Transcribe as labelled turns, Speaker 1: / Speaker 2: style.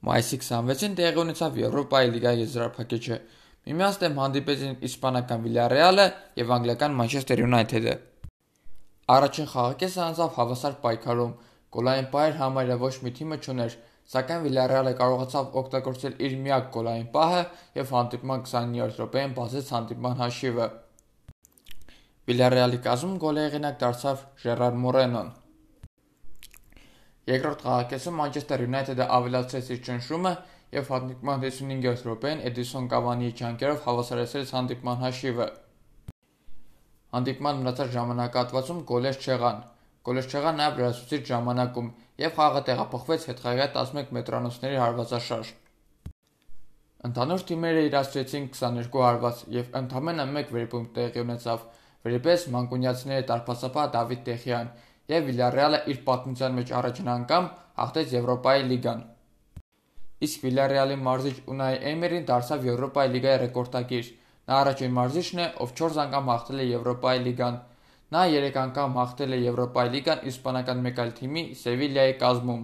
Speaker 1: Մայիսի 26-ին տեղի ունեցավ Եվրոպայի լիգայի եզրափակիչը։ Միմյանց դեմ հանդիպեցին իսպանական Վիլյարեալը եւ անգլիական Մանչեսթեր Յունայթեդը։ Առաջին խաղակեսը անցավ հավասար պայքարում։ Գոլային պահեր համարյա ոչ մի թիմը չուներ, սակայն Վիլյարեալը կարողացավ օգտագործել իր միակ գոլային պահը եւ հանդիպման 29-րդ րոպեին բացեց հանդիպման հաշիվը։ Վիլյարեալի կազմում գոլի հեղինակ դարձավ Ժերար Մորենոն։ Երկրորդ խաղակեսում Մանչեսթեր Յունայթեդը ավելացրեց իր ճնշումը եւ հանդիպման 55-րդ րոպեին Էդիսոն Կավանիի ջանքերով հավասարեցրեց հանդիպման հաշիվը։ Հանդիպման մնացած ժամանակահատվածում գոլեր չեղան։ Գոլեր չեղան նաեւ լրացուցիչ ժամանակում եւ խաղը տեղափոխվեց հետխաղյա 11 մետրանոցների հարվածաշարժ։ Ընդհանուր թիմերը իրացրեցին 22 հարված եւ ընդամենը 1 վերիպունկտ տեղի ունեցավ։ Վերիպես մանկունյացիների տարբասապահ Դավիթ Տեխյան եւ Վիլյարեալը իր պատմության մեջ առաջին անգամ հաղթեց Եվրոպայի լիգան։ Իսկ Վիլյարեալի մարզիչ Ունայ Էմերին դարձավ Եվրոպայի լիգայի ռեկորդագիր։ Նա առաջին մարզիչն է, ով 4 անգամ հաղթել է Եվրոպայի լիգան։ Նա 3 անգամ հաղթել է Եվրոպայի լիգան իսպանական մեկ այլ թիմի՝ Սևիլիայի կազմում։